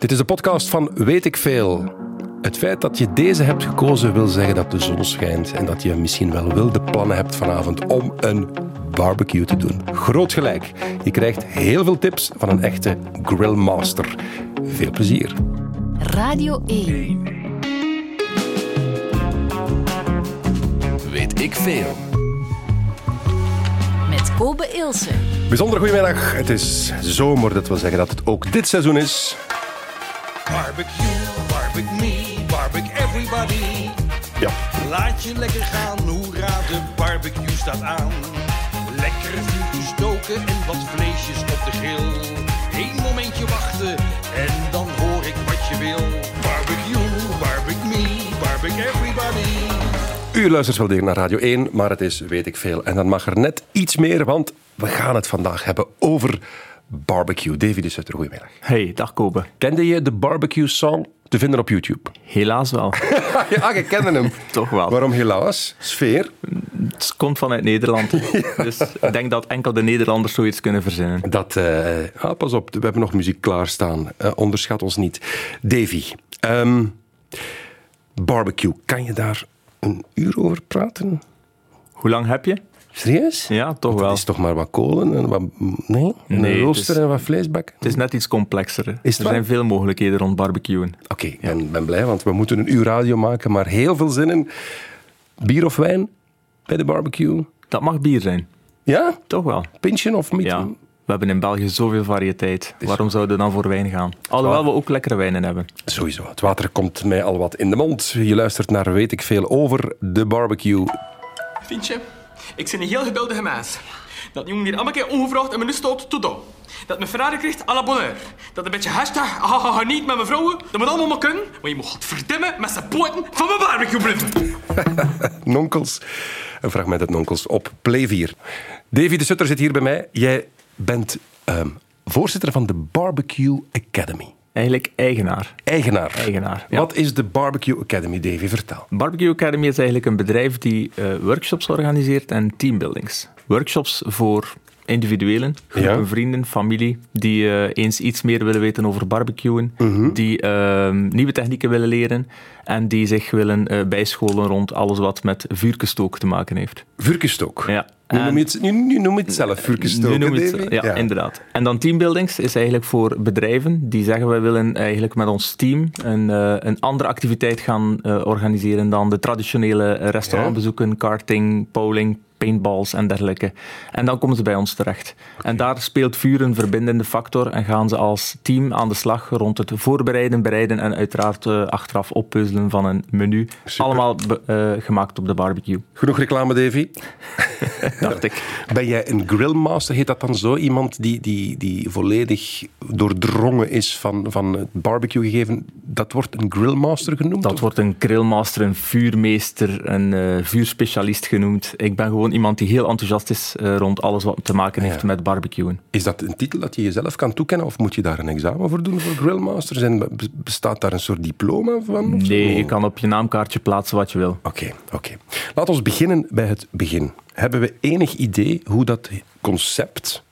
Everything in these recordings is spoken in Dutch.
Dit is de podcast van Weet ik Veel. Het feit dat je deze hebt gekozen wil zeggen dat de zon schijnt en dat je misschien wel wilde plannen hebt vanavond om een barbecue te doen. Groot gelijk. Je krijgt heel veel tips van een echte grillmaster. Veel plezier. Radio 1. Weet ik veel. Met Kobe Ilse. Bijzonder goedemiddag. Het is zomer, dat wil zeggen dat het ook dit seizoen is. Barbecue, barbecue me, barbecue everybody. Ja, Laat je lekker gaan, hoera, de barbecue staat aan. Lekkere vuurtjes stoken en wat vleesjes op de grill. Eén momentje wachten en dan hoor ik wat je wil. Barbecue, barbecue me, barbecue everybody. u luistert wel degelijk naar Radio 1, maar het is weet ik veel. En dan mag er net iets meer, want we gaan het vandaag hebben over barbecue. Davy de Sutter, goedemiddag. Hey, dag Kobe. Kende je de barbecue song te vinden op YouTube? Helaas wel. ja, je kende hem. Toch wel. Waarom helaas? Sfeer. Het komt vanuit Nederland. Dus ik denk dat enkel de Nederlanders zoiets kunnen verzinnen. Dat, ah, pas op, we hebben nog muziek klaarstaan. Eh, onderschat ons niet. Davy, ehm, barbecue, kan je daar een uur over praten? Hoe lang heb je? Serieus? Ja, toch Dat wel. is toch maar wat kolen en wat... Nee? En Nee, een het rooster is- en wat vleesbakken? Het is net iets complexer. het er waar? zijn veel mogelijkheden rond barbecuen. Oké, ik ben, ben blij, want we moeten een uur radio maken, maar heel veel zin in. Bier of wijn bij de barbecue? Dat mag bier zijn. Ja? Toch wel. Pintje of miet? Ja. We hebben in België zoveel variëteit. Waarom zouden we dan voor wijn gaan? Alhoewel we ook lekkere wijnen hebben. Sowieso. Het water komt mij al wat in de mond. Je luistert naar Weet ik veel over de barbecue. Vriendje, ik ben een heel geduldige mens. Dat jongen hier allemaal keer ongevraagd in mijn stoot toe doen. Dat mijn Ferrari krijgt à la bonheur. Dat een beetje hashtag hahaha niet met mijn vrouwen. Dat moet allemaal maar kunnen. Maar je moet godverdomme met zijn poten van mijn barbecue blijven. Nonkels. Een fragment uit Nonkels op Play 4. Davy de Sutter zit hier bij mij. Jij bent ehm, voorzitter van de Barbecue Academy. Eigenlijk eigenaar. Eigenaar. Eigenaar, ja. Wat is de Barbecue Academy, Davy? Vertel. Barbecue Academy is eigenlijk een bedrijf die eh, workshops organiseert en teambuildings. Workshops voor individuelen, groepen Ja. vrienden, familie, die eh, eens iets meer willen weten over barbecuen, Mhm. die ehm, nieuwe technieken willen leren en die zich willen eh, bijscholen rond alles wat met vuurkestook te maken heeft. Vuurkestook. Ja. Nu, noem je het, nu, nu noem je het zelf vuurkestook, Nu noem het- ja, inderdaad. En dan teambuildings is eigenlijk voor bedrijven die zeggen wij willen eigenlijk met ons team een, eh, een andere activiteit gaan organiseren dan de traditionele restaurantbezoeken, karting, bowling, paintballs en dergelijke. En dan komen ze bij ons terecht. En daar speelt vuur een verbindende factor en gaan ze als team aan de slag rond het voorbereiden, bereiden en uiteraard eh, achteraf oppuzzelen van een menu. Super. Allemaal be- eh, gemaakt op de barbecue, Genoeg reclame, Davy. dacht ik. Ben jij een grillmaster? Heet dat dan zo? Iemand die, die, die volledig doordrongen is van, van het barbecue gegeven. Dat wordt een grillmaster genoemd? Dat of? wordt een grillmaster, een vuurmeester, een eh, vuurspecialist genoemd. Ik ben gewoon iemand die heel enthousiast is eh, rond alles wat te maken heeft Ja. met barbecuen. Is dat een titel dat je jezelf kan toekennen? Of moet je daar een examen voor doen voor grillmasters? En be- bestaat daar een soort diploma van? of zo? Nee, je kan op je naamkaartje plaatsen wat je wil. Oké, oké. Laten we beginnen bij het begin. Hebben we enig idee hoe dat concept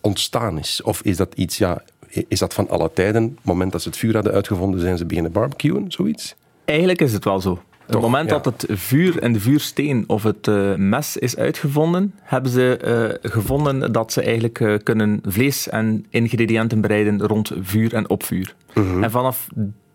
ontstaan is? Of is dat iets, ja, is dat van alle tijden? Op het moment dat ze het vuur hadden uitgevonden, zijn ze beginnen barbecuen, zoiets? Eigenlijk is het wel zo. Op Toch, het moment ja. dat het vuur en de vuursteen of het eh, mes is uitgevonden, hebben ze eh, gevonden dat ze eigenlijk eh, kunnen vlees en ingrediënten bereiden rond vuur en op vuur. Mhm. En vanaf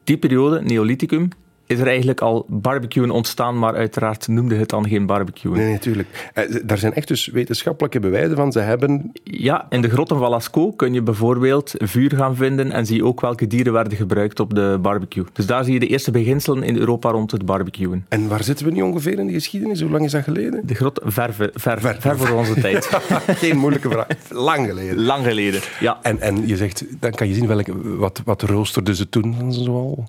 die periode, Neolithicum, is er eigenlijk al barbecuen ontstaan, maar uiteraard noemde het dan geen barbecuen. Nee, natuurlijk. Eh, daar zijn echt dus wetenschappelijke bewijzen van. Ze hebben Ja, in de grotten van Lascaux kun je bijvoorbeeld vuur gaan vinden en zie je ook welke dieren werden gebruikt op de barbecue. Dus daar zie je de eerste beginselen in Europa rond het barbecuen. En waar zitten we nu ongeveer in de geschiedenis? Hoe lang is dat geleden? De grot ver, ver, ver, Ver. ver voor onze tijd. Geen moeilijke vraag. Lang geleden. Lang geleden, ja. En, en je zegt, dan kan je zien welke, wat, wat roosterden ze toen zoal.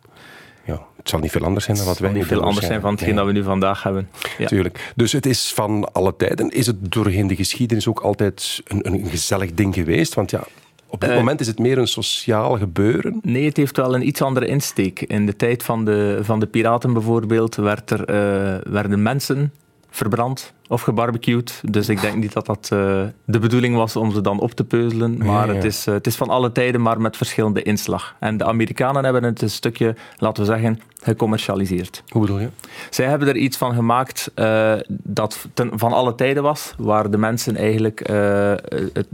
Ja, het zal niet veel anders zijn dan wat wij niet nu veel doen anders zijn van hetgeen dat we nu vandaag hebben. Ja. Tuurlijk. Dus het is van alle tijden. Is het doorheen de geschiedenis ook altijd een, een gezellig ding geweest? Want ja, op dit Eh, moment is het meer een sociaal gebeuren. Nee, het heeft wel een iets andere insteek. In de tijd van de, van de piraten bijvoorbeeld werd er, eh, werden mensen verbrand of gebarbecued. Dus ik denk niet dat dat uh, de bedoeling was om ze dan op te peuzelen. Maar Het, is, uh, het is van alle tijden, maar met verschillende inslag. En de Amerikanen hebben het een stukje, laten we zeggen, gecommercialiseerd. Hoe bedoel je? Zij hebben er iets van gemaakt uh, dat ten, van alle tijden was, waar de mensen eigenlijk het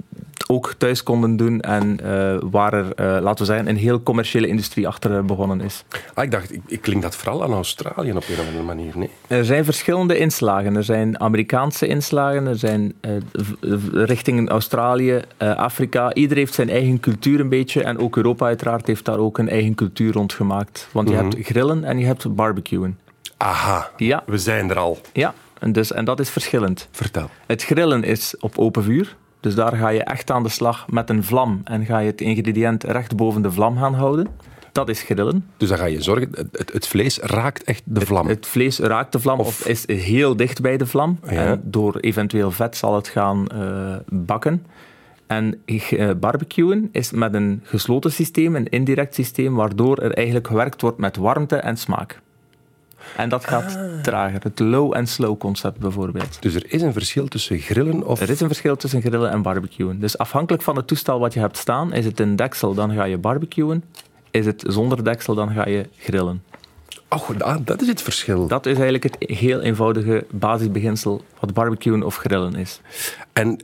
ook thuis konden doen en uh, waar er, uh, laten we zeggen, een heel commerciële industrie achter begonnen is. Ah, ik dacht, ik, ik klink dat vooral aan Australië op een of andere manier, nee? Er zijn verschillende inslagen. Er zijn Amerikaanse inslagen, er zijn uh, richting Australië, Afrika. Ieder heeft zijn eigen cultuur een beetje en ook Europa uiteraard heeft daar ook een eigen cultuur rond gemaakt. Want je mm -hmm. hebt grillen en je hebt barbecuen. Aha, ja. we zijn er al. Ja, en, dus, en dat is verschillend. Vertel. Het grillen is op open vuur. Dus daar ga je echt aan de slag met een vlam en ga je het ingrediënt recht boven de vlam gaan houden. Dat is grillen. Dus dan ga je zorgen, het, het vlees raakt echt de vlam. Het, het, vlees raakt de vlam of, of, is heel dicht bij de vlam. Ja. En door eventueel vet zal het gaan uh, bakken. En uh, barbecuen is met een gesloten systeem, een indirect systeem, waardoor er eigenlijk gewerkt wordt met warmte en smaak. En dat gaat ah. trager. Het low en slow concept bijvoorbeeld. Dus er is een verschil tussen grillen of... Er is een verschil tussen grillen en barbecuen. Dus afhankelijk van het toestel wat je hebt staan, is het een deksel, dan ga je barbecuen. Is het zonder deksel, dan ga je grillen. Oh, dat is het verschil. Dat is eigenlijk het heel eenvoudige basisbeginsel wat barbecuen of grillen is. En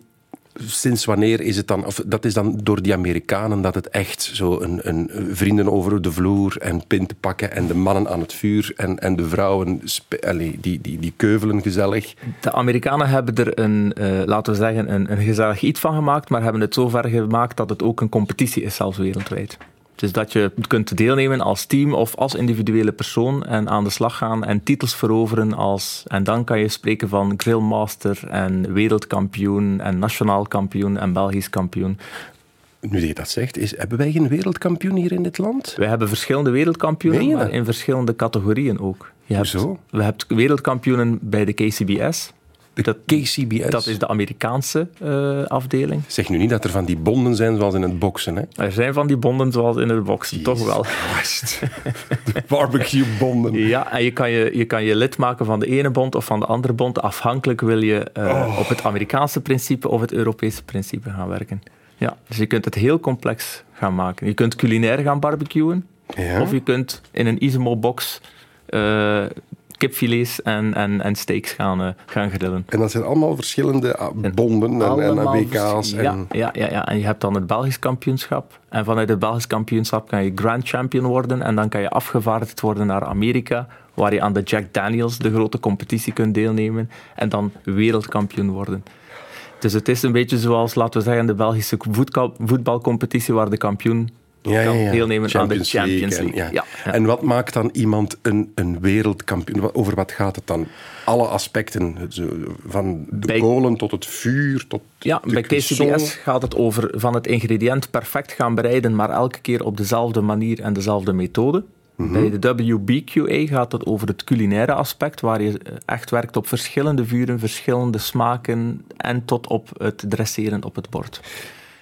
sinds wanneer is het dan, of dat is dan door die Amerikanen dat het echt zo een, een vrienden over de vloer en pinten pakken en de mannen aan het vuur en, en de vrouwen die, die, die keuvelen gezellig. De Amerikanen hebben er een, uh, laten we zeggen, een, een gezellig iets van gemaakt, maar hebben het zo ver gemaakt dat het ook een competitie is zelfs wereldwijd. Dus dat je kunt deelnemen als team of als individuele persoon en aan de slag gaan en titels veroveren als... En dan kan je spreken van grillmaster en wereldkampioen en nationaal kampioen en Belgisch kampioen. Nu dat je dat zegt, is, hebben wij geen wereldkampioen hier in dit land? Wij hebben verschillende wereldkampioenen, maar in verschillende categorieën ook. Je hebt, Hoezo? We hebben wereldkampioenen bij de KCBS, de dat, KCBS? Dat is de Amerikaanse uh, afdeling. Zeg nu niet dat er van die bonden zijn zoals in het boksen. Hè? Er zijn van die bonden zoals in het boksen, Jezus toch wel. de barbecue-bonden. Ja, en je kan je, je kan je lid maken van de ene bond of van de andere bond. Afhankelijk wil je uh, oh. op het Amerikaanse principe of het Europese principe gaan werken. Ja, dus je kunt het heel complex gaan maken. Je kunt culinair gaan barbecuen. Ja? Of je kunt in een Ismo-box... Uh, kipfilets en, en, en steaks gaan, uh, gaan grillen. En dat zijn allemaal verschillende bonden en, en WK's. En... Ja, ja, ja, ja, en je hebt dan het Belgisch kampioenschap. En vanuit het Belgisch kampioenschap kan je Grand Champion worden. En dan kan je afgevaardigd worden naar Amerika, waar je aan de Jack Daniels, de grote competitie, kunt deelnemen. En dan wereldkampioen worden. Dus het is een beetje zoals, laten we zeggen, de Belgische voetbalcompetitie, waar de kampioen ja, ja, ja. deelnemen Champions aan de Champions League. En wat maakt dan iemand een, een wereldkampioen? Over wat gaat het dan? Alle aspecten, van de bij, kolen tot het vuur, tot Ja, bij. KCBS gaat het over van het ingrediënt perfect gaan bereiden, maar elke keer op dezelfde manier en dezelfde methode. Mhm. Bij de WBQA gaat het over het culinaire aspect, waar je echt werkt op verschillende vuren, verschillende smaken en tot op het dresseren op het bord.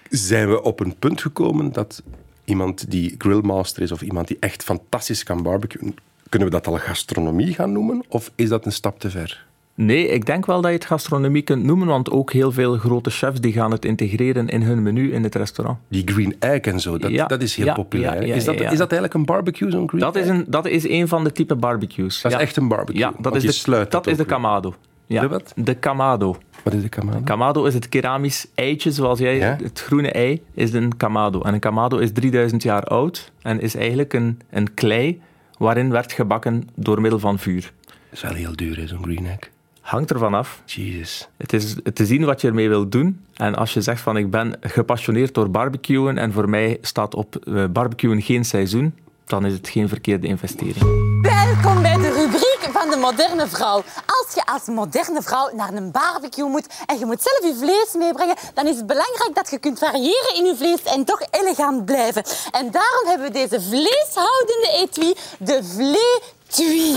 Zijn we op een punt gekomen dat iemand die grillmaster is of iemand die echt fantastisch kan barbecuen, kunnen we dat al gastronomie gaan noemen? Of is dat een stap te ver? Nee, ik denk wel dat je het gastronomie kunt noemen, want ook heel veel grote chefs die gaan het integreren in hun menu in het restaurant. Die green egg en zo, dat, Ja, dat is heel ja, populair. ja, is, dat, is dat eigenlijk een barbecue, zo'n green Dat is egg? een, dat is een van de type barbecues. Dat is echt een barbecue. Ja, dat is de, dat is de kamado. Ja. De wat? De kamado. Wat is de kamado? Kamado is het keramisch eitje, zoals jij, Ja? het groene ei, is een kamado. En een kamado is 3000 jaar oud en is eigenlijk een, een klei waarin werd gebakken door middel van vuur. Dat is wel heel duur, zo'n green egg. Hangt ervan af. Jesus. Het is te zien wat je ermee wilt doen. En als je zegt van ik ben gepassioneerd door barbecuen en voor mij staat op eh, barbecuen geen seizoen, dan is het geen verkeerde investering. Welkom bij de rubriek van de moderne vrouw. Als je als moderne vrouw naar een barbecue moet en je moet zelf je vlees meebrengen, dan is het belangrijk dat je kunt variëren in je vlees en toch elegant blijven. En daarom hebben we deze vleeshoudende etui, de vleetui.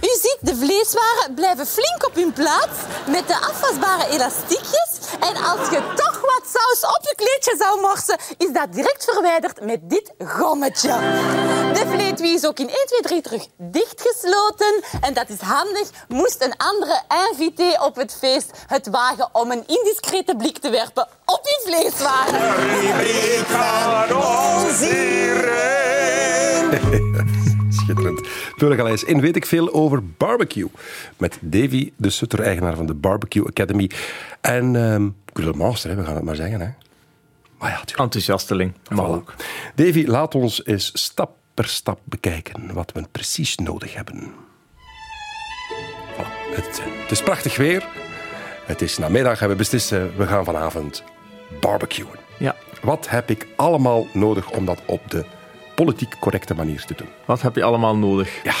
U ziet, de vleeswaren blijven flink op hun plaats met de afwasbare elastiekjes. En als je toch wat saus op je kleedje zou morsen, is dat direct verwijderd met dit gommetje. De vleetwie is ook in 1, 2, 3 terug dichtgesloten. En dat is handig, moest een andere invité op het feest het wagen om een indiscrete blik te werpen op je vleeswaren. Schitterend. Eens in weet ik veel over barbecue. Met Davy de Sutter, eigenaar van de Barbecue Academy. En um, master, hè, we gaan het maar zeggen. Hè. Maar ja, tuurlijk. Enthousiasteling. Mag Voilà. ook. Davy, laat ons eens stap per stap bekijken wat we precies nodig hebben. Voilà. Het, het is prachtig weer. Het is namiddag en we beslissen, we gaan vanavond barbecuen. Ja. Wat heb ik allemaal nodig om dat op de politiek correcte manier te doen? Wat heb je allemaal nodig? Ja,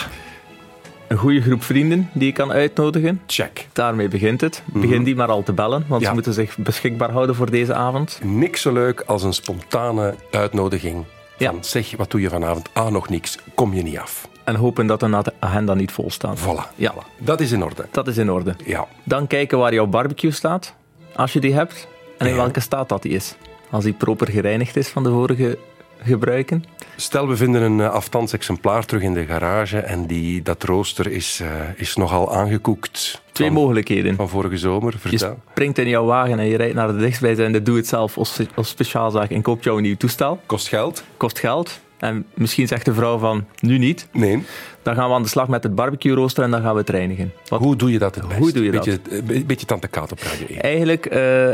Een goede groep vrienden die je kan uitnodigen. check. Daarmee begint het. Begin die maar al te bellen, want Ja. ze moeten zich beschikbaar houden voor deze avond. Niks zo leuk als een spontane uitnodiging. Ja. Van, zeg, wat doe je vanavond? Ah, nog niks. Kom je niet af. En hopen dat de agenda niet vol staat. Voilà. Ja. Dat is in orde. dat is in orde. Ja. Dan kijken waar jouw barbecue staat, als je die hebt. En in Ja. welke staat dat die is. Als die proper gereinigd is van de vorige gebruiken. Stel, we vinden een uh, aftans exemplaar terug in de garage en die, dat rooster is, eh, is nogal aangekoekt. Twee van, mogelijkheden. Van vorige zomer, Je vertel. springt in jouw wagen en je rijdt naar de dichtstbijzijnde doe-het-zelf of, of speciaalzaak en koopt jou een nieuw toestel. Kost geld? Kost geld. En misschien zegt de vrouw van, nu niet. Nee. Dan gaan we aan de slag met het barbecue rooster en dan gaan we het reinigen. Wat Hoe doe je dat het best? Hoe doe je beetje, dat? Beetje, beetje tante Kaat op Radio 1. Eigenlijk eh,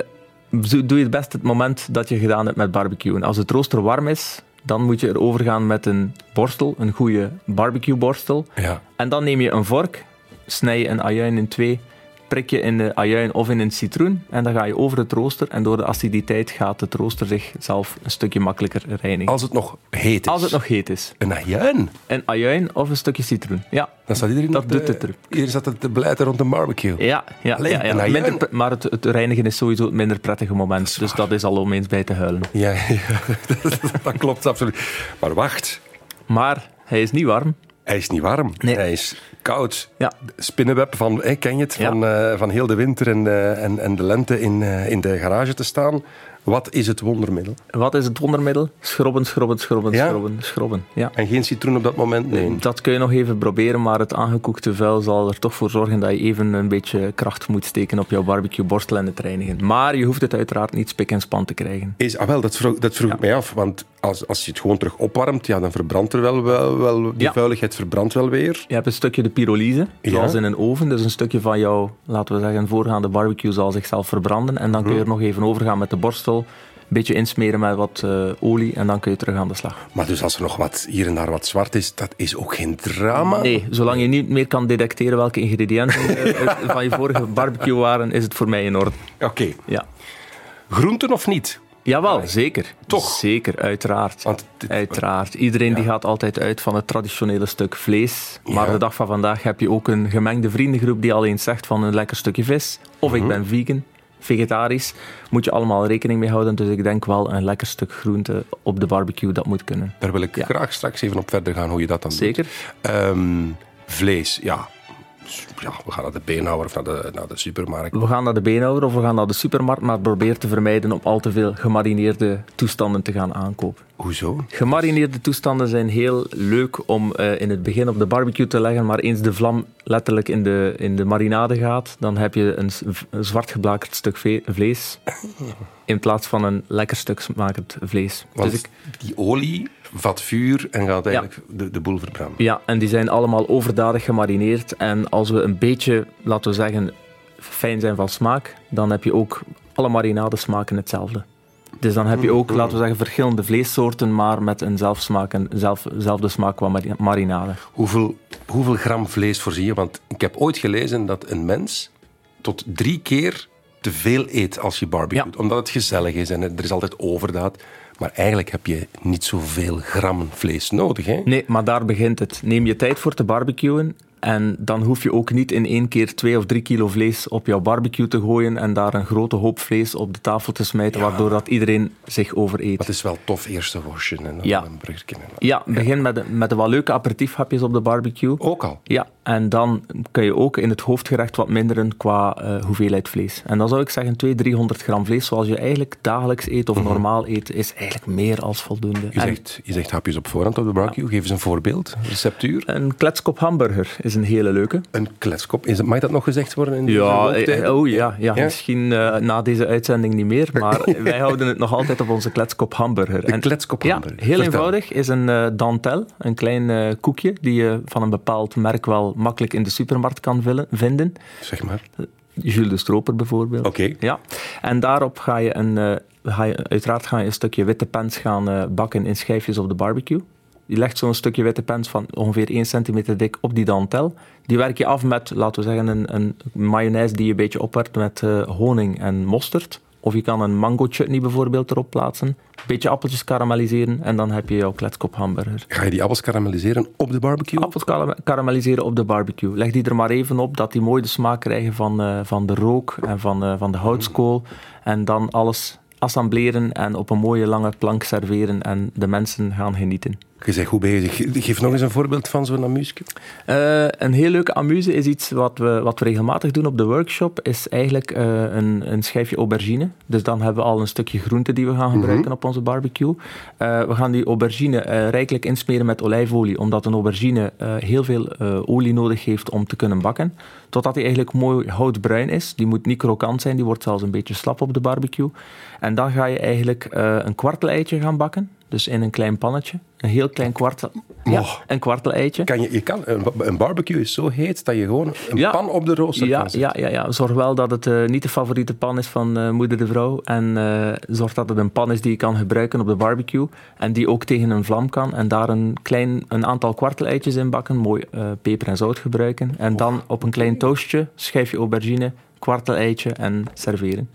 doe je het best het moment dat je gedaan hebt met barbecuen. Als het rooster warm is, dan moet je erover gaan met een borstel, een goede barbecueborstel. Ja. En dan neem je een vork, snij je een ajuin in twee, prik je in de ajuin of in een citroen en dan ga je over het rooster en door de aciditeit gaat het rooster zichzelf een stukje makkelijker reinigen. Als het nog heet is. Als het nog heet is. Een ajuin. Een ajuin of een stukje citroen. Ja, Dan staat iedereen Dat doet het er. Iedereen staat het blijten rond de barbecue. ja, ja, Alleen ja. Minder maar het, het reinigen is sowieso het minder prettige moment. dus dat is al om eens bij te huilen. Ja, ja, dat klopt absoluut. Maar wacht, Maar hij is niet warm. Hij is niet warm. Nee. Hij is koud. Ja. Spinnenweb van, ken je het? Ja. Van, eh, van heel de winter en, eh, en, en de lente in, eh, in de garage te staan. Wat is het wondermiddel? Wat is het wondermiddel? Schrobben, schrobben, schrobben, Ja? schrobben, schrobben. Ja. En geen citroen op dat moment? Nee. Dat kun je nog even proberen, maar het aangekoekte vuil zal er toch voor zorgen dat je even een beetje kracht moet steken op jouw barbecueborstel en het reinigen. Maar je hoeft het uiteraard niet spik en span te krijgen. Is, ah, wel, dat vroeg, dat vroeg ik mij af. Want als, als je het gewoon terug opwarmt, ja, dan verbrandt er wel, wel, wel die Ja. vuiligheid verbrandt wel weer. Je hebt een stukje de pyrolyse, zoals Ja. in een oven. Dus een stukje van jouw, laten we zeggen, voorgaande barbecue zal zichzelf verbranden. En dan kun je er nog even overgaan met de borstel. Een beetje insmeren met wat eh, olie en dan kun je terug aan de slag. Maar dus als er nog wat hier en daar wat zwart is, dat is ook geen drama. Nee, zolang je niet meer kan detecteren welke ingrediënten eh, van je vorige barbecue waren, is het voor mij in orde. Oké. Ja. Groenten of niet? Jawel, zeker. Toch? Zeker, uiteraard. Dit- uiteraard. Iedereen die gaat altijd uit van het traditionele stuk vlees. Maar Ja. de dag van vandaag heb je ook een gemengde vriendengroep die alleen zegt van een lekker stukje vis. Of Mhm. ik ben vegan, vegetarisch. Moet je allemaal rekening mee houden. Dus ik denk wel een lekker stuk groente op de barbecue, dat moet kunnen. Daar wil ik Ja. graag straks even op verder gaan, hoe je dat dan Zeker. doet. Ehm, vlees, ja. Ja. We gaan naar de beenhouwer of naar de, naar de supermarkt. We gaan naar de beenhouwer of we gaan naar de supermarkt, maar probeer te vermijden om al te veel gemarineerde toestanden te gaan aankopen. Hoezo? Gemarineerde toestanden zijn heel leuk om eh, in het begin op de barbecue te leggen, maar eens de vlam letterlijk in de, in de marinade gaat, dan heb je een, een zwart geblakerd stuk vlees in plaats van een lekker stuk smakend vlees. Want Dus ik, die olie vat vuur en gaat eigenlijk de, de boel verbranden. ja, en die zijn allemaal overdadig gemarineerd. En als we een beetje, laten we zeggen, fijn zijn van smaak, dan heb je ook alle marinades smaken hetzelfde. Dus dan heb je ook, laten we zeggen, verschillende vleessoorten, maar met een zelf, zelfde smaak qua mari- marinade. Hoeveel, hoeveel gram vlees voorzie je? Want ik heb ooit gelezen dat een mens tot drie keer te veel eet als je barbecuet. Ja. Omdat het gezellig is en er is altijd overdaad. Maar eigenlijk heb je niet zoveel gram vlees nodig. Hè? Nee, maar daar begint het. Neem je tijd voor te barbecuen en dan hoef je ook niet in één keer twee of drie kilo vlees op jouw barbecue te gooien en daar een grote hoop vlees op de tafel te smijten, waardoor dat iedereen zich overeet. Dat is wel tof, eerste worstje en dan Ja. een burgertje. Ja, begin met, met wat leuke aperitiefhapjes op de barbecue. Ook al. Ja, En dan kun je ook in het hoofdgerecht wat minderen qua eh, hoeveelheid vlees. En dan zou ik zeggen 200, 300 gram vlees, zoals je eigenlijk dagelijks eet of normaal eet, is eigenlijk meer als voldoende. Je zegt, je zegt hapjes op voorhand op de barbecue. Geef eens een voorbeeld, receptuur. een kletskop hamburger is een hele leuke. Een kletskop. Is het, mag dat nog gezegd worden in Ja, eh, oh ja, ja. Ja? misschien eh, na deze uitzending niet meer, maar wij houden het nog altijd op onze kletskop hamburger. De kletskop hamburger. Ja, heel Vertel. eenvoudig. Is een dantel, een klein koekje die je van een bepaald merk wel makkelijk in de supermarkt kan vinden. Zeg maar. Jules de Stroper bijvoorbeeld. Oké. Ja. En daarop ga je, een, eh, ga je uiteraard ga je een stukje witte pens gaan eh, bakken in schijfjes op de barbecue. Je legt zo'n stukje witte pens van ongeveer 1 centimeter dik op die dantel. Die werk je af met, laten we zeggen, een, een mayonaise die je een beetje opwerkt met eh, honing en mosterd. Of je kan een mango chutney bijvoorbeeld erop plaatsen. Een beetje appeltjes karamelliseren en dan heb je jouw kletskop hamburger. Ga je die appels karamelliseren op de barbecue? Appels karam- karamelliseren op de barbecue. Leg die er maar even op, dat die mooi de smaak krijgen van, eh, van de rook en van, eh, van de houtskool. En dan alles assembleren en op een mooie lange plank serveren en de mensen gaan genieten. Je zegt goed bezig. Geef nog eens een voorbeeld van zo'n amusje. Eh, een heel leuke amuse is iets wat we, wat we regelmatig doen op de workshop, is eigenlijk eh, een, een schijfje aubergine. Dus dan hebben we al een stukje groente die we gaan gebruiken op onze barbecue. Eh, we gaan die aubergine rijkelijk insmeren met olijfolie, omdat een aubergine heel veel olie nodig heeft om te kunnen bakken. Totdat die eigenlijk mooi houtbruin is. Die moet niet krokant zijn, die wordt zelfs een beetje slap op de barbecue. En dan ga je eigenlijk een kwarteleitje gaan bakken. Dus in een klein pannetje. Een heel klein kwartel, ja, Oh. een kwarteleitje. Kan je, je kan, een, barbecue is zo heet dat je gewoon een Ja. pan op de rooster Ja, kan zetten. ja, ja, ja, zorg wel dat het eh, niet de favoriete pan is van eh, moeder de vrouw. En eh, zorg dat het een pan is die je kan gebruiken op de barbecue. En die ook tegen een vlam kan. En daar een, klein, een aantal kwarteleitjes in bakken. Mooi peper en zout gebruiken. En dan op een klein toastje schijf je aubergine, kwarteleitje en serveren.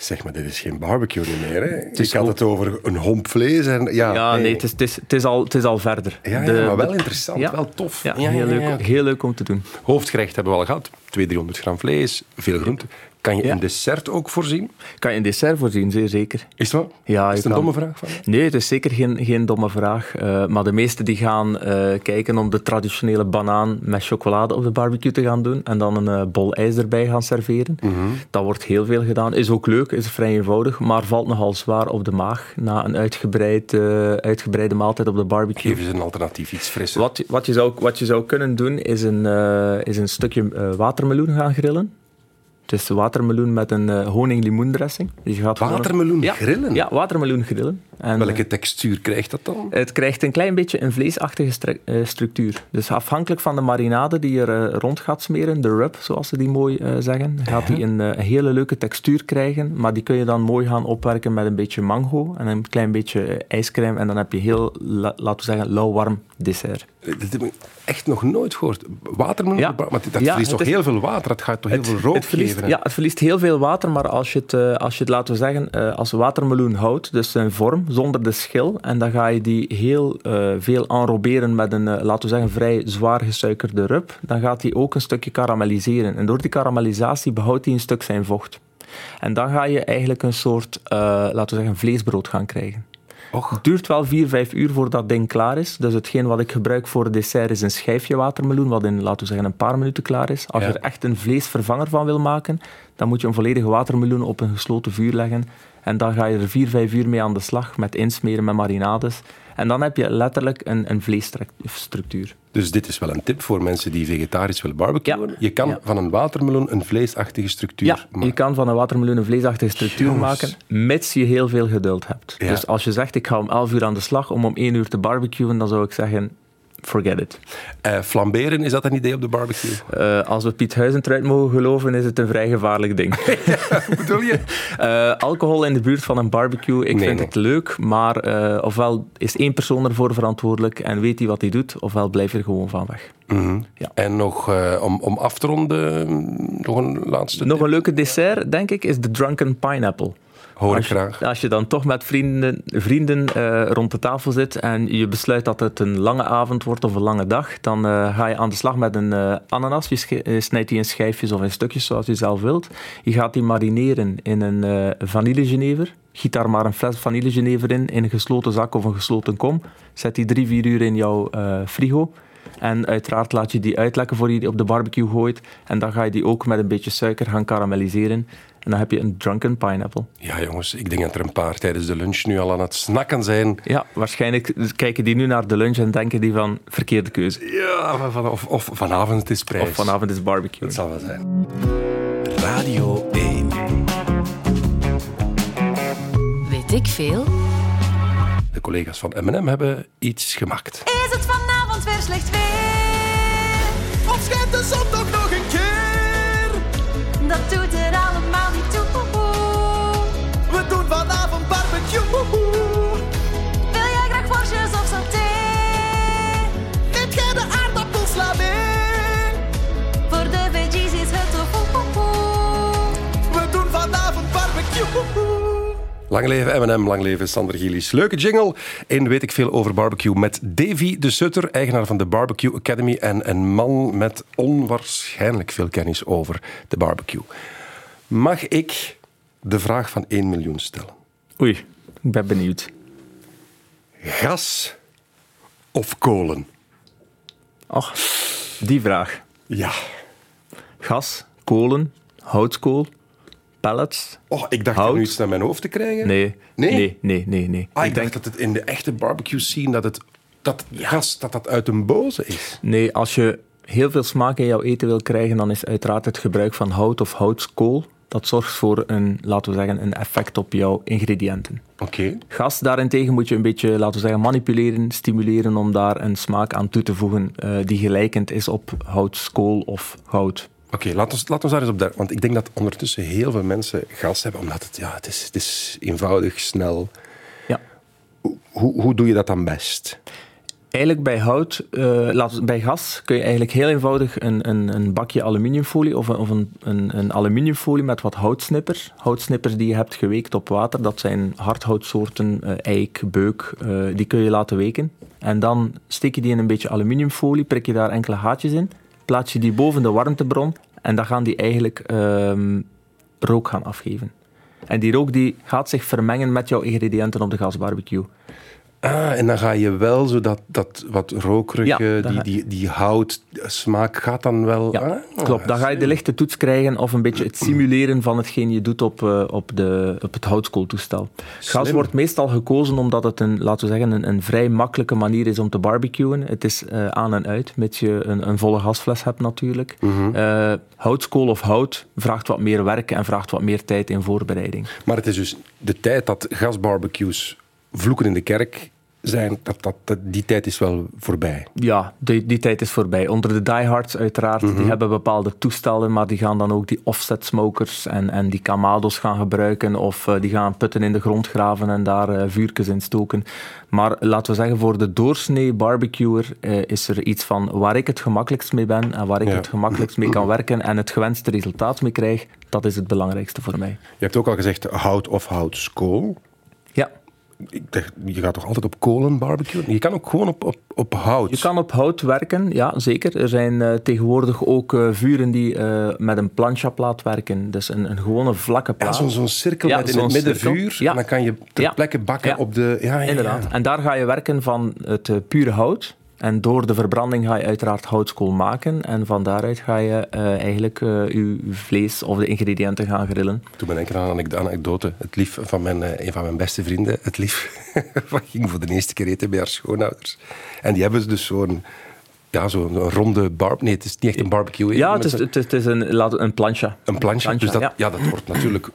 Zeg maar, dit is geen barbecue niet meer. Hè? is Ik had het over een homp vlees. En, ja, Ja, nee, het, is, het, is, het, is al, het is al verder. Ja, ja, De- maar wel de- interessant, ja. wel tof. Ja, Ja, heel, ja, leuk, ja. heel leuk om te doen. Hoofdgerecht hebben we al gehad. 200, 300 gram vlees, veel groente. Kan je Ja. een dessert ook voorzien? Kan je een dessert voorzien, zeer zeker. Is het wel? Ja, is het een kan. domme vraag van je? Nee, het is zeker geen, geen domme vraag. Eh, maar de meesten die gaan eh, kijken om de traditionele banaan met chocolade op de barbecue te gaan doen en dan een eh, bol ijs erbij gaan serveren. Mhm. Dat wordt heel veel gedaan. Is ook leuk, is vrij eenvoudig, maar valt nogal zwaar op de maag na een uitgebreid, uitgebreide maaltijd op de barbecue. Geef eens een alternatief, iets frisser. Wat, je- wat, je zou, wat je zou kunnen doen, is een, is een stukje watermeloen gaan grillen. Dus watermeloen met een eh honing-limoendressing. Dus je gaat Watermeloen grillen? Ja, watermeloen grillen. En, Welke textuur krijgt dat dan? het krijgt een klein beetje een vleesachtige stru- eh, structuur. Dus afhankelijk van de marinade die je er eh, rond gaat smeren, de rub, zoals ze die mooi eh, zeggen, gaat die een, eh, hele leuke textuur krijgen. Maar die kun je dan mooi gaan opwerken met een beetje mango en een klein beetje eh, ijscrème. En dan heb je heel, la- laten we zeggen, lauw-warm dessert. Dat echt nog nooit gehoord. Watermeloen? Maar dat verliest toch is- heel veel water? Het gaat toch heel veel rook het verliest, geven? hè? Ja, het verliest heel veel water, maar als je het, eh, als je het laten we zeggen, eh, als watermeloen houdt, dus zijn vorm, zonder de schil, en dan ga je die heel eh, veel enroberen met een, laten we zeggen, vrij zwaar gesuikerde rub, dan gaat die ook een stukje karamelliseren. En door die karamellisatie behoudt hij een stuk zijn vocht. En dan ga je eigenlijk een soort, laten we zeggen, vleesbrood gaan krijgen. Och, Het duurt wel 4, 5 uur voordat dat ding klaar is. Dus hetgeen wat ik gebruik voor dessert is een schijfje watermeloen, wat in, laten we zeggen, een paar minuten klaar is. Als Ja. je er echt een vleesvervanger van wil maken, dan moet je een volledige watermeloen op een gesloten vuur leggen. En dan ga je er 4, 5 uur mee aan de slag met insmeren met marinades. En dan heb je letterlijk een, een vleesstructuur. dus dit is wel een tip voor mensen die vegetarisch willen barbecuen. Ja. Je kan Ja. van een watermeloen een vleesachtige structuur Ja, maken. je kan van een watermeloen een vleesachtige structuur Jongens. maken, mits je heel veel geduld hebt. Ja. Dus als je zegt, ik ga om 11 uur aan de slag om om 1 uur te barbecuen, dan zou ik zeggen, forget it. Eh, flamberen, is dat een idee op de barbecue? Eh, als we Piet Huizentruid mogen geloven, is het een vrij gevaarlijk ding. Bedoel je? Eh, alcohol in de buurt van een barbecue, ik Nee, vind nee. het leuk, maar ofwel is één persoon ervoor verantwoordelijk en weet hij wat hij doet, ofwel blijf je er gewoon van weg. Mhm. Ja. En nog om, om af te ronden, nog een laatste Nog tip? een leuke dessert, denk ik, is de Drunken Pineapple. Hoor als, je, graag. als je dan toch met vrienden, vrienden eh, rond de tafel zit en je besluit dat het een lange avond wordt of een lange dag, dan eh, ga je aan de slag met een eh, ananas. Je snijdt die in schijfjes of in stukjes zoals je zelf wilt. Je gaat die marineren in een vanillegenever. Giet daar maar een fles vanillegenever in, in een gesloten zak of een gesloten kom. Zet die drie, vier uur in jouw frigo. En uiteraard laat je die uitlekken voor je die op de barbecue gooit. En dan ga je die ook met een beetje suiker gaan karamelliseren. En dan heb je een drunken pineapple. Ja, jongens, ik denk dat er een paar tijdens de lunch nu al aan het snakken zijn. Ja, waarschijnlijk kijken die nu naar de lunch en denken die van verkeerde keuze. Ja, van, of, of vanavond het is prijs. Of vanavond is barbecue. Het zal wel zijn. Radio 1. Weet ik veel? De collega's van M&M hebben iets gemaakt. Is het vanavond weer slecht weer? Of schijnt de zon toch nog een keer? Dat doet er Lang leven M&M, lang leven Sander Gillies. Leuke jingle. En weet ik veel over barbecue met Davy de Sutter, eigenaar van de Barbecue Academy en een man met onwaarschijnlijk veel kennis over de barbecue. Mag ik de vraag van 1 miljoen stellen? Oei, ik ben benieuwd. Gas of kolen? Ach, die vraag. Ja. Gas, kolen, houtskool, pellets. Oh, ik dacht Hout? nu iets naar mijn hoofd te krijgen. Nee. Nee? Nee, nee, nee. nee. Ah, ik, ik denk denk, dat het in de echte barbecue scene dat het dat gas dat dat uit een boze is. nee, als je heel veel smaak in jouw eten wil krijgen, dan is uiteraard het gebruik van hout of houtskool. Dat zorgt voor een, laten we zeggen, een effect op jouw ingrediënten. Oké. Gas daarentegen moet je een beetje, laten we zeggen, manipuleren, stimuleren om daar een smaak aan toe te voegen eh, die gelijkend is op houtskool of hout. Oké, laat ons, laat ons daar eens op daar. Want ik denk dat ondertussen heel veel mensen gas hebben, omdat het, ja, het, is, het is eenvoudig, snel. Ja. Hoe, hoe doe je dat dan best? Eigenlijk bij hout, laat, bij gas kun je eigenlijk heel eenvoudig een, een, een bakje aluminiumfolie of, een, of een, een, een aluminiumfolie met wat houtsnippers. Houtsnippers die je hebt geweekt op water, dat zijn hardhoutsoorten, eh, eik, beuk, eh, die kun je laten weken. En dan steek je die in een beetje aluminiumfolie, prik je daar enkele haatjes in, plaats je die boven de warmtebron en dan gaan die eigenlijk ehm, rook gaan afgeven. En die rook die gaat zich vermengen met jouw ingrediënten op de gasbarbecue. Ah, en dan ga je wel zo dat, dat wat rokerige, Ja, die, die, die houtsmaak gaat dan wel... Ja, Ah, klopt. Dan ga je de lichte toets krijgen of een beetje het simuleren van hetgeen je doet op, eh, op, de, op het houtskooltoestel. Gas wordt meestal gekozen omdat het een, laten we zeggen, een, een vrij makkelijke manier is om te barbecuen. Het is eh, aan en uit, mits je een, een volle gasfles hebt natuurlijk. Eh, houtskool of hout vraagt wat meer werk en vraagt wat meer tijd in voorbereiding. Maar het is dus de tijd dat gasbarbecues vloeken in de kerk zijn, dat, dat, dat- die tijd is wel voorbij. Ja, die, die tijd is voorbij. Onder de diehards uiteraard, Mhm. die hebben bepaalde toestellen, maar die gaan dan ook die offset smokers en, en die kamados gaan gebruiken of eh, die gaan putten in de grond graven en daar eh, vuurtjes in stoken. Maar laten we zeggen, voor de doorsnee barbecuer eh, is er iets van waar ik het gemakkelijkst mee ben en waar ik Ja. het gemakkelijkst mee kan werken en het gewenste resultaat mee krijg, dat is het belangrijkste voor mij. Je hebt ook al gezegd hout of houtskool. Ja. Ik dacht, je gaat toch altijd op kolen barbecuen? Je kan ook gewoon op, op, op hout. Je kan op hout werken, ja zeker. Er zijn eh, tegenwoordig ook eh, vuren die eh, met een planchaplaat werken. Dus een, een gewone vlakke Ja, plaat. zo'n zo'n cirkel Ja, met in het midden cirkel. vuur. Ja. En dan kan je ter Ja. plekke bakken Ja. op de... Ja, ja, ja. Inderdaad. En daar ga je werken van het pure hout. En door de verbranding ga je uiteraard houtskool maken. En van daaruit ga je eh, eigenlijk eh, je vlees of de ingrediënten gaan grillen. Toen ben ik aan een anek- anekdote. Het lief van mijn, eh, een van mijn beste vrienden, het lief, ging voor de eerste keer eten bij haar schoonouders. En die hebben dus zo'n ja, zo'n ronde barb... Nee, het is niet echt een barbecue. Ja, het is, het is, het is een, laat- een plancha. Een plancha, dus dat, ja. ja. dat wordt natuurlijk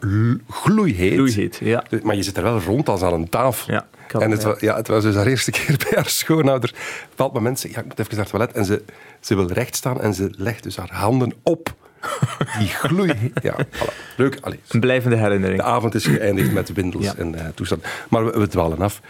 gloeiheet. Gloeiheet, ja. Dus- Maar je zit er wel rond als aan een tafel. Ja, en het, ja. was, ja, het was dus haar eerste keer bij haar schoonouder. Op een bepaald moment zegt ja, ik moet even naar het toilet. En ze, ze wil recht staan en ze legt dus haar handen op die gloeiheet. Ja, voilà. Leuk. Allee, Een blijvende herinnering. de avond is geëindigd met windels Ja. en eh, toestand. Maar we, we dwalen af.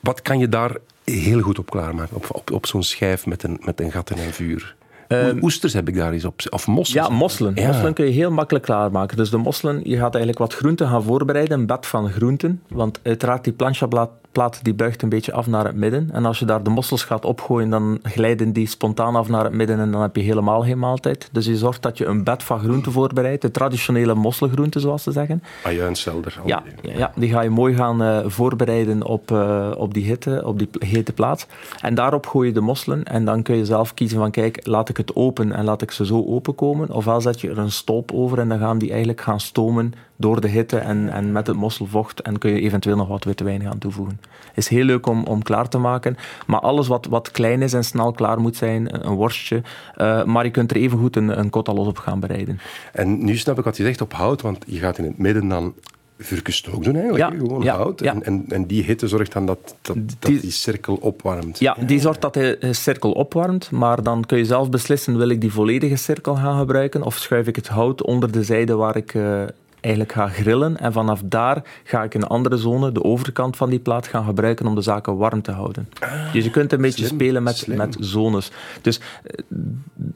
Wat kan je daar heel goed op klaarmaken? Op, op, op zo'n schijf met een, met een gat en een vuur? Ehm, Oesters heb ik daar eens op. Of mosselen. Ja, mosselen. Ja. Mosselen kun je heel makkelijk klaarmaken. Dus de mosselen, je gaat eigenlijk wat groenten gaan voorbereiden, een bed van groenten. Want uiteraard die planchaplaat plaat die buigt een beetje af naar het midden. En als je daar de mossels gaat opgooien, dan glijden die spontaan af naar het midden en dan heb je helemaal geen maaltijd. Dus je zorgt dat je een bed van groenten voorbereidt, de traditionele mosselgroenten zoals ze zeggen. Ajuinselder. Ja, ja, die ga je mooi gaan uh, voorbereiden op, uh, op die hitte, op die hete plaat. En daarop gooi je de mosselen en dan kun je zelf kiezen van kijk, laat ik het open en laat ik ze zo openkomen. Ofwel zet je er een stolp over en dan gaan die eigenlijk gaan stomen door de hitte en, en met het mosselvocht en kun je eventueel nog wat witte wijn gaan toevoegen. Is heel leuk om, om klaar te maken, maar alles wat, wat klein is en snel klaar moet zijn, een worstje, uh, maar je kunt er even goed een, een kotalos op gaan bereiden. En nu snap ik wat je zegt op hout, want je gaat in het midden dan vuurkestook doen eigenlijk, ja, gewoon ja, hout. Ja. En, en, en, die hitte zorgt dan dat, dat, dat die, cirkel opwarmt. Ja, die zorgt dat de cirkel opwarmt, maar dan kun je zelf beslissen, wil ik die volledige cirkel gaan gebruiken of schuif ik het hout onder de zijde waar ik uh, eigenlijk ga grillen. En vanaf daar ga ik een andere zone, de overkant van die plaat, gaan gebruiken om de zaken warm te houden. Ah, dus je kunt een beetje spelen met, met zones. Dus eh,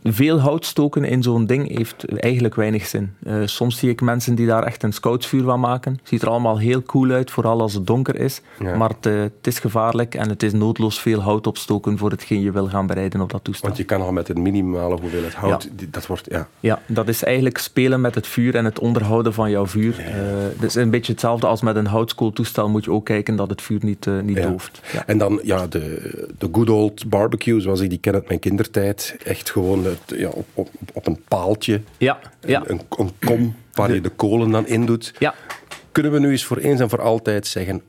veel hout stoken in zo'n ding heeft eigenlijk weinig zin. Uh, soms zie ik mensen die daar echt een scoutsvuur van maken. Ziet er allemaal heel cool uit, vooral als het donker is. Maar het, uh, het, is gevaarlijk en het is noodloos veel hout opstoken voor hetgeen je wil gaan bereiden op dat toestel. Want je kan al met een minimale hoeveelheid hout, ja. dat wordt... Ja. ja, dat is eigenlijk spelen met het vuur en het onderhouden van jouw vuur. Ja. Uh, dat is een beetje hetzelfde als met een houtskooltoestel. Moet je ook kijken dat het vuur niet, niet dooft. En dan ja, de, de good old barbecue, zoals ik die ken uit mijn kindertijd. Echt gewoon het, ja, op, op, op een paaltje. Ja. ja. Een, een kom waar je de kolen dan in doet. Ja. Kunnen we nu eens voor eens en voor altijd zeggen...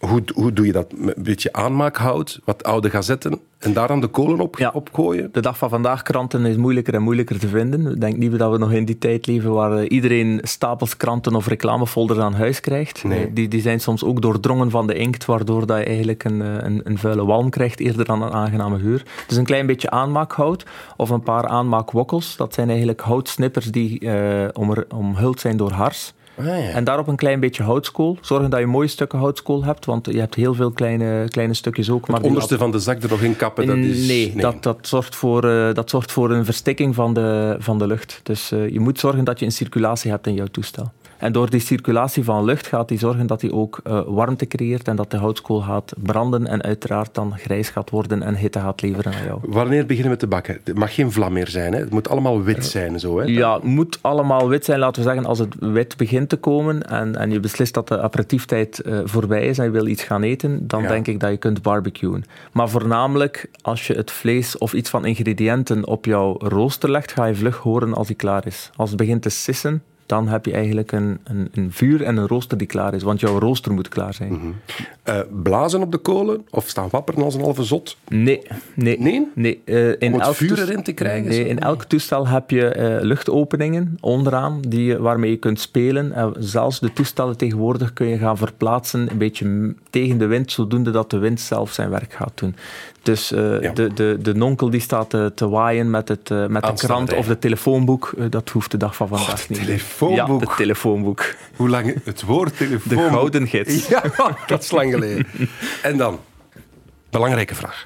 Hoe, hoe doe je dat? Een beetje aanmaakhout, wat oude gazetten en daar dan de kolen op, ja. op gooien? De dag van vandaag kranten is moeilijker en moeilijker te vinden. Ik denk niet dat we nog in die tijd leven waar iedereen stapels kranten of reclamefolders aan huis krijgt. Nee. Die, die zijn soms ook doordrongen van de inkt, waardoor dat je eigenlijk een, een, een vuile walm krijgt eerder dan een aangename geur. Dus een klein beetje aanmaakhout of een paar aanmaakwokkels. Dat zijn eigenlijk houtsnippers die uh, omhuld zijn door hars. Ah, ja. En daarop een klein beetje houtskool. Zorgen dat je mooie stukken houtskool hebt, want je hebt heel veel kleine, kleine stukjes ook. Het maar onderste van de zak er nog in kappen, dat is... Nee, nee. Dat, dat, zorgt voor, uh, dat zorgt voor een verstikking van de, van de lucht. Dus uh, je moet zorgen dat je een circulatie hebt in jouw toestel. En door die circulatie van lucht gaat die zorgen dat hij ook uh, warmte creëert en dat de houtskool gaat branden en uiteraard dan grijs gaat worden en hitte gaat leveren aan jou. Wanneer beginnen we te bakken? Het mag geen vlam meer zijn, hè? het moet allemaal wit zijn. Zo, hè? Ja, het moet allemaal wit zijn. Laten we zeggen, als het wit begint te komen en, en je beslist dat de aperitieftijd uh, voorbij is en je wil iets gaan eten, dan Ja. denk ik dat je kunt barbecuen. Maar voornamelijk als je het vlees of iets van ingrediënten op jouw rooster legt, ga je vlug horen als die klaar is. Als het begint te sissen, dan heb je eigenlijk een, een, een vuur en een rooster die klaar is. Want jouw rooster moet klaar zijn. Mhm. Uh, blazen op de kolen of staan wapperen als een halve zot? Nee. Nee? Nee? nee. Uh, in Om het vuur erin te krijgen? Nee, in elk toestel heb je eh, luchtopeningen onderaan die, waarmee je kunt spelen. En zelfs de toestellen tegenwoordig kun je gaan verplaatsen een beetje tegen de wind, zodoende dat de wind zelf zijn werk gaat doen. Dus eh, Ja. de, de, de nonkel die staat te, te waaien met, het, eh, met de krant of de telefoonboek, eh, dat hoeft de dag van vandaag het niet. Telefoonboek. Ja, het telefoonboek. Hoe lang het woord De telefoon... gouden gids. Ja, dat is lang geleden. En dan, belangrijke vraag.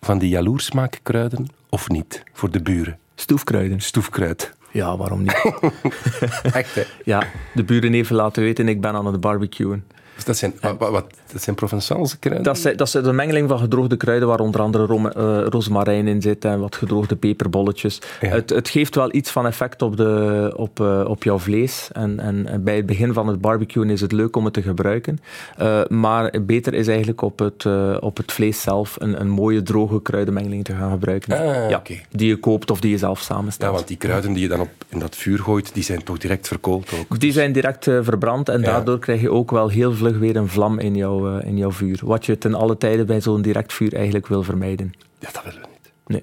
Van die jaloersmaakkruiden of niet? Voor de buren. Stoefkruiden. Stoefkruid. Ja, waarom niet? Echt, hè? ja, de buren even laten weten, ik ben aan het barbecuen. Dus dat zijn, wat, wat, dat zijn Provençaalse kruiden? Dat is, dat is een mengeling van gedroogde kruiden, waar onder andere rom, eh, rozemarijn in zit en wat gedroogde peperbolletjes. Ja. Het, het geeft wel iets van effect op, de, op, eh, op jouw vlees. En, en, bij het begin van het barbecuen is het leuk om het te gebruiken. Eh, maar beter is eigenlijk op het, op het vlees zelf een, een mooie droge kruidenmengeling te gaan gebruiken. Ah, ja. Die je koopt of die je zelf Ja, samenstelt. want die kruiden die je dan op, in dat vuur gooit, die zijn toch direct verkoold ook? Die zijn direct verbrand en Ja. daardoor krijg je ook wel heel vlug weer een vlam in jouw, eh, in jouw vuur. Wat je ten alle tijden bij zo'n direct vuur eigenlijk wil vermijden. Ja, dat willen we niet. Nee.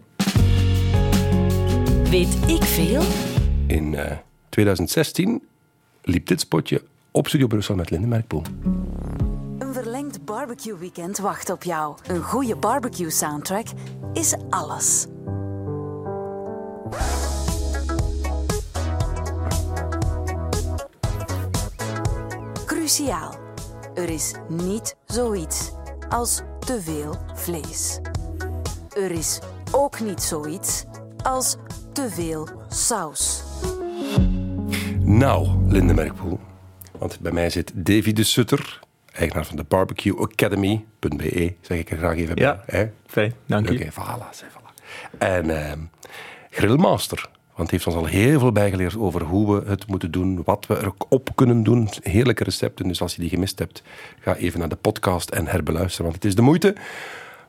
Weet ik veel? In eh, 2016 liep dit spotje op Studio Brussel met Linde Merkpoel. Een verlengd barbecue weekend wacht op jou. Een goede barbecue soundtrack is alles. Cruciaal. Er is niet zoiets als te veel vlees. Er is ook niet zoiets als te veel saus. Nou, Linde Merkpoel, Want bij mij zit Davy de Sutter, eigenaar van de Barbecue Academy.be, zeg ik er graag even Ja. bij. hè? Fijn, dank Oké, u. voilà. En ehm, Grillmaster, want heeft ons al heel veel bijgeleerd over hoe we het moeten doen, wat we erop kunnen doen. Heerlijke recepten, dus als je die gemist hebt, ga even naar de podcast en herbeluisteren, want het is de moeite.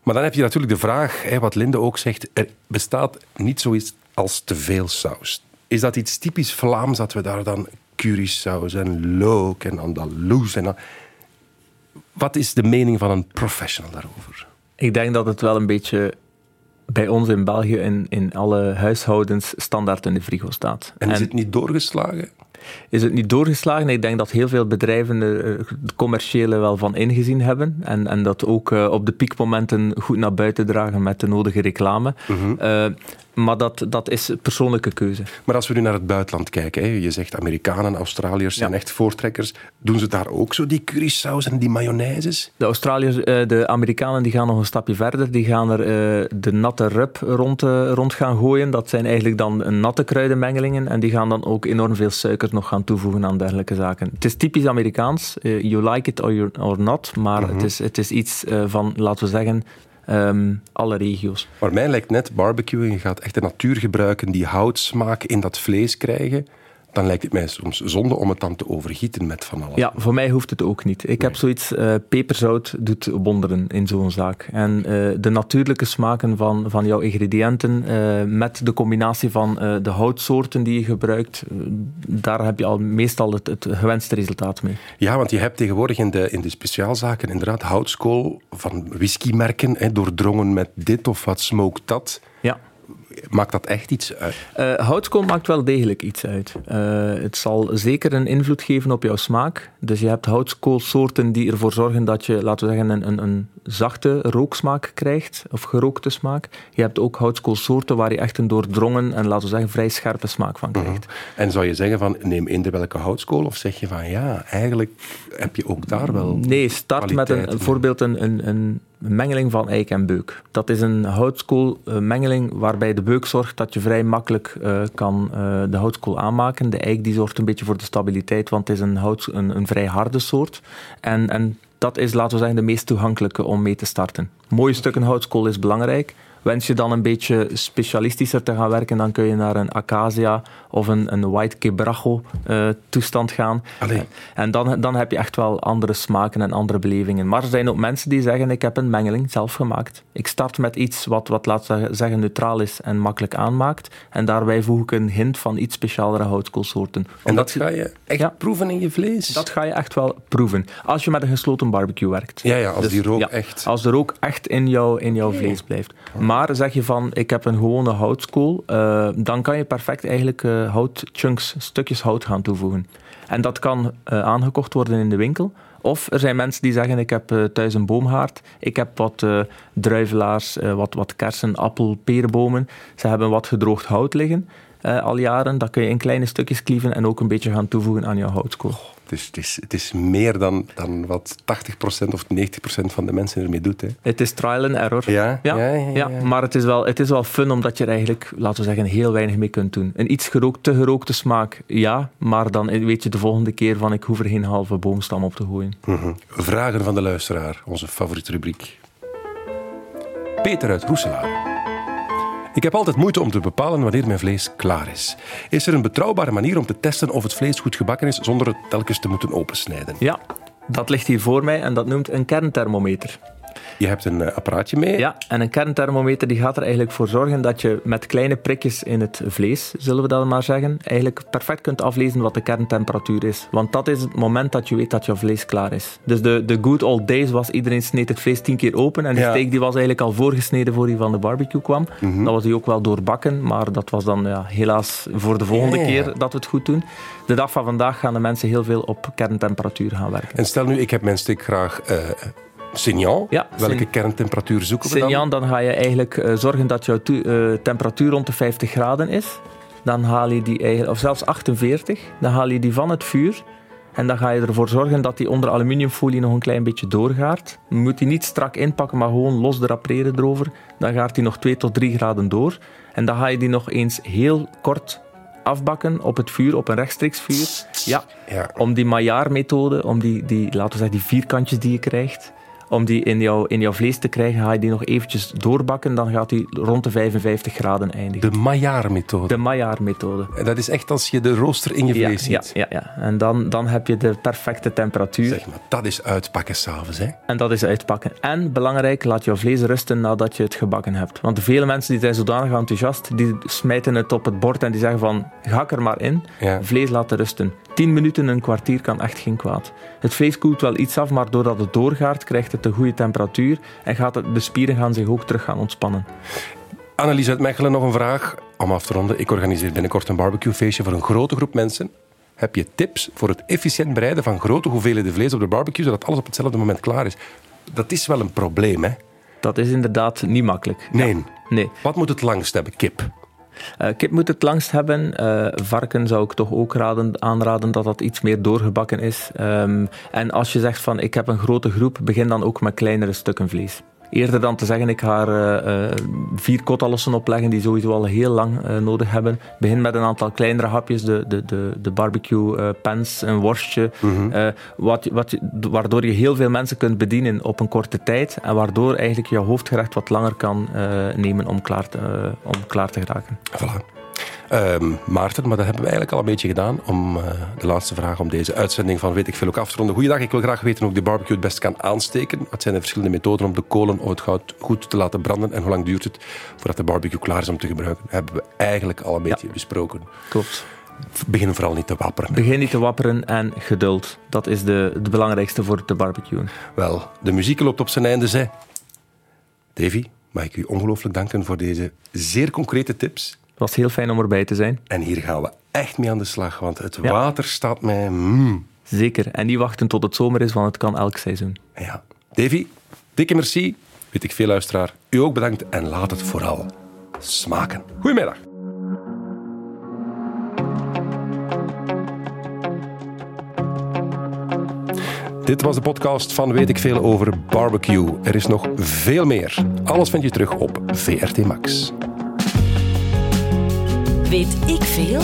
Maar dan heb je natuurlijk de vraag, wat Linde ook zegt, er bestaat niet zoiets als te veel saus. Is dat iets typisch Vlaams, dat we daar dan currysaus en look en andaloes en. Wat is de mening van een professional daarover? Ik denk dat het wel een beetje bij ons in België in, in alle huishoudens standaard in de frigo staat. En is het niet doorgeslagen? is het niet doorgeslagen. Ik denk dat heel veel bedrijven er eh, het commerciële wel van ingezien hebben. En, en dat ook eh, op de piekmomenten goed naar buiten dragen met de nodige reclame. Eh, maar dat, dat is persoonlijke keuze. Maar als we nu naar het buitenland kijken, hè, je zegt Amerikanen, Australiërs zijn Ja. echt voortrekkers. Doen ze daar ook zo die currysaus en die mayonaises? De Australiërs, eh, de Amerikanen die gaan nog een stapje verder. Die gaan er eh, de natte rub rond, eh, rond gaan gooien. Dat zijn eigenlijk dan natte kruidenmengelingen. En die gaan dan ook enorm veel suiker nog gaan toevoegen aan dergelijke zaken. Het is typisch Amerikaans. you like it or, or not. Maar het, is, het is iets van, laten we zeggen, ehm, alle regio's. Maar mij lijkt net barbecue, je gaat echt de natuur gebruiken, die houtsmaak in dat vlees krijgen. Dan lijkt het mij soms zonde om het dan te overgieten met van alles. Ja, voor mij hoeft het ook niet. Ik heb zoiets, eh, peperzout doet wonderen in zo'n zaak. En eh, de natuurlijke smaken van, van jouw ingrediënten, eh, met de combinatie van de houtsoorten die je gebruikt, daar heb je al meestal het, het gewenste resultaat mee. Ja, want je hebt tegenwoordig in de, in de speciaalzaken inderdaad houtskool van whiskymerken, hè, doordrongen met dit of wat smoked dat. Ja. Maakt dat echt iets uit? Eh, houtskool maakt wel degelijk iets uit. Eh, het zal zeker een invloed geven op jouw smaak. Dus je hebt houtskoolsoorten die ervoor zorgen dat je, laten we zeggen, een, een, een zachte rooksmaak krijgt, of gerookte smaak. Je hebt ook houtskoolsoorten waar je echt een doordrongen en, laten we zeggen, vrij scherpe smaak van krijgt. En zou je zeggen van neem eender welke houtskool? Of zeg je van ja, eigenlijk heb je ook daar wel Nee, start met een, bijvoorbeeld een, een, een mengeling van eik en beuk. Dat is een houtskoolmengeling waarbij de beuk zorgt dat je vrij makkelijk eh, kan eh, de houtskool aanmaken. De eik die zorgt een beetje voor de stabiliteit, want het is een, hout, een, een vrij harde soort. En, en dat is, laten we zeggen, de meest toegankelijke om mee te starten. Mooie stukken houtskool is belangrijk. Wens je dan een beetje specialistischer te gaan werken, dan kun je naar een acacia of een, een white quebracho eh, toestand gaan. Allee. En dan, dan heb je echt wel andere smaken en andere belevingen. Maar er zijn ook mensen die zeggen, ik heb een mengeling zelf gemaakt. Ik start met iets wat, wat laten we zeggen, neutraal is en makkelijk aanmaakt. En daarbij voeg ik een hint van iets specialere houtskoolsoorten. En dat ga je echt Ja. proeven in je vlees? dat ga je echt wel proeven. Als je met een gesloten barbecue werkt. Ja, ja, als die rook ja, echt- Als de rook echt in, jouw in jouw vlees blijft. Maar zeg je van, ik heb een gewone houtskool, eh, dan kan je perfect eigenlijk eh, houtchunks, stukjes hout gaan toevoegen. En dat kan eh, aangekocht worden in de winkel. Of er zijn mensen die zeggen, ik heb thuis een boomhaard, ik heb wat druivelaars, wat, wat kersen, appel, perenbomen. Ze hebben wat gedroogd hout liggen al jaren. Dat kun je in kleine stukjes klieven en ook een beetje gaan toevoegen aan jouw houtskool. Het is, het is, het is meer dan, dan wat 80% of 90% van de mensen ermee doet. Hè. Het is trial and error. Ja, ja, ja, ja, ja. maar het is, wel, het is wel fun omdat je er eigenlijk, laten we zeggen, heel weinig mee kunt doen. Een iets gerookt, te gerookte smaak, ja, maar dan weet je de volgende keer van ik hoef er geen halve boomstam op te gooien. Mhm. Vragen van de luisteraar, onze favoriete rubriek. Peter uit Roeselaar. Ik heb altijd moeite om te bepalen wanneer mijn vlees klaar is. Is er een betrouwbare manier om te testen of het vlees goed gebakken is zonder het telkens te moeten opensnijden? Ja, dat ligt hier voor mij en dat noemt een kernthermometer. Je hebt een eh, apparaatje mee. Ja, en een kernthermometer die gaat er eigenlijk voor zorgen dat je met kleine prikjes in het vlees, zullen we dat maar zeggen, eigenlijk perfect kunt aflezen wat de kerntemperatuur is. Want dat is het moment dat je weet dat je vlees klaar is. Dus de, de good old days was iedereen sneed het vlees tien keer open en de Ja. steak die was eigenlijk al voorgesneden voor hij van de barbecue kwam. Mhm. Dat was hij ook wel doorbakken, maar dat was dan ja, helaas voor de volgende Ja, keer dat we het goed doen. De dag van vandaag gaan de mensen heel veel op kerntemperatuur gaan werken. En stel nu, ik heb mijn steak graag eh signaal. Ja, Welke kerntemperatuur zoeken we dan? Signan, dan ga je eigenlijk eh, zorgen dat jouw eh, temperatuur rond de 50 graden is. Dan haal je die eigenlijk, of zelfs 48, dan haal je die van het vuur. En dan ga je ervoor zorgen dat die onder aluminiumfolie nog een klein beetje doorgaat. Je moet die niet strak inpakken, maar gewoon los draperen erover. Dan gaat die nog 2 tot 3 graden door. En dan ga je die nog eens heel kort afbakken op het vuur, op een rechtstreeks vuur. Ja, Ja. om die Maillard-methode, om die, die, laten we zeggen, die vierkantjes die je krijgt, om die in, jouw in jouw vlees te krijgen, ga je die nog eventjes doorbakken, dan gaat die rond de 55 graden eindigen. De Maillard-methode. De Maillard-methode. Dat is echt als je de rooster in je Ja, vlees ja, ziet. ja, ja. En dan, dan heb je de perfecte temperatuur. Zeg maar, dat is uitpakken s'avonds, hè? En dat is uitpakken. En belangrijk, laat jouw vlees rusten nadat je het gebakken hebt. Want vele mensen die zijn zodanig enthousiast, die smijten het op het bord en die zeggen van, ga er maar in. Ja. Vlees laten rusten. 10 minuten, een kwartier kan echt geen kwaad. Het vlees koelt wel iets af, maar doordat het doorgaart, krijgt het een goede temperatuur en gaat het, de spieren gaan zich ook terug gaan ontspannen. Annelies uit Mechelen, nog een vraag om af te ronden. Ik organiseer binnenkort een barbecuefeestje voor een grote groep mensen. Heb je tips voor het efficiënt bereiden van grote hoeveelheden vlees op de barbecue, zodat alles op hetzelfde moment klaar is? Dat is wel een probleem, hè? Dat is inderdaad niet makkelijk. Nee. Nee. Wat moet het langst hebben? Kip. Eh, kip moet het langst hebben. Eh, varken zou ik toch ook raden, aanraden dat dat iets meer doorgebakken is. Ehm, en als je zegt van ik heb een grote groep, begin dan ook met kleinere stukken vlees. Eerder dan te zeggen ik ga er eh, eh, vier kotalossen opleggen die sowieso al heel lang eh, nodig hebben. Begin met een aantal kleinere hapjes, de, de, de, de barbecue pans, een worstje. eh, wat, wat, waardoor je heel veel mensen kunt bedienen op een korte tijd. En waardoor eigenlijk je hoofdgerecht wat langer kan nemen om klaar, te, om klaar te geraken. Voilà. Ehm, Maarten, maar dat hebben we eigenlijk al een beetje gedaan om eh, de laatste vraag om deze uitzending van Weet ik Veel ook af te ronden. Goeiedag, ik wil graag weten hoe ik de barbecue het best kan aansteken. Wat zijn de verschillende methoden om de kolen of het goud goed te laten branden en hoe lang duurt het voordat de barbecue klaar is om te gebruiken? hebben we eigenlijk al een beetje besproken. Klopt. Begin vooral niet te wapperen. Begin niet te wapperen en geduld. Dat is de, het belangrijkste voor te barbecuen. Wel, de muziek loopt op zijn einde, zei. Davy, mag ik u ongelooflijk danken voor deze zeer concrete tips. Het was heel fijn om erbij te zijn. En hier gaan we echt mee aan de slag, want het Ja. water staat mij... mm. Zeker. En niet wachten tot het zomer is, want het kan elk seizoen. Ja. Davy, dikke merci. Weet ik veel, luisteraar. U ook bedankt en laat het vooral smaken. Goedemiddag. Dit was de podcast van Weet ik Veel over barbecue. Er is nog veel meer. Alles vind je terug op VRT Max. Weet ik veel?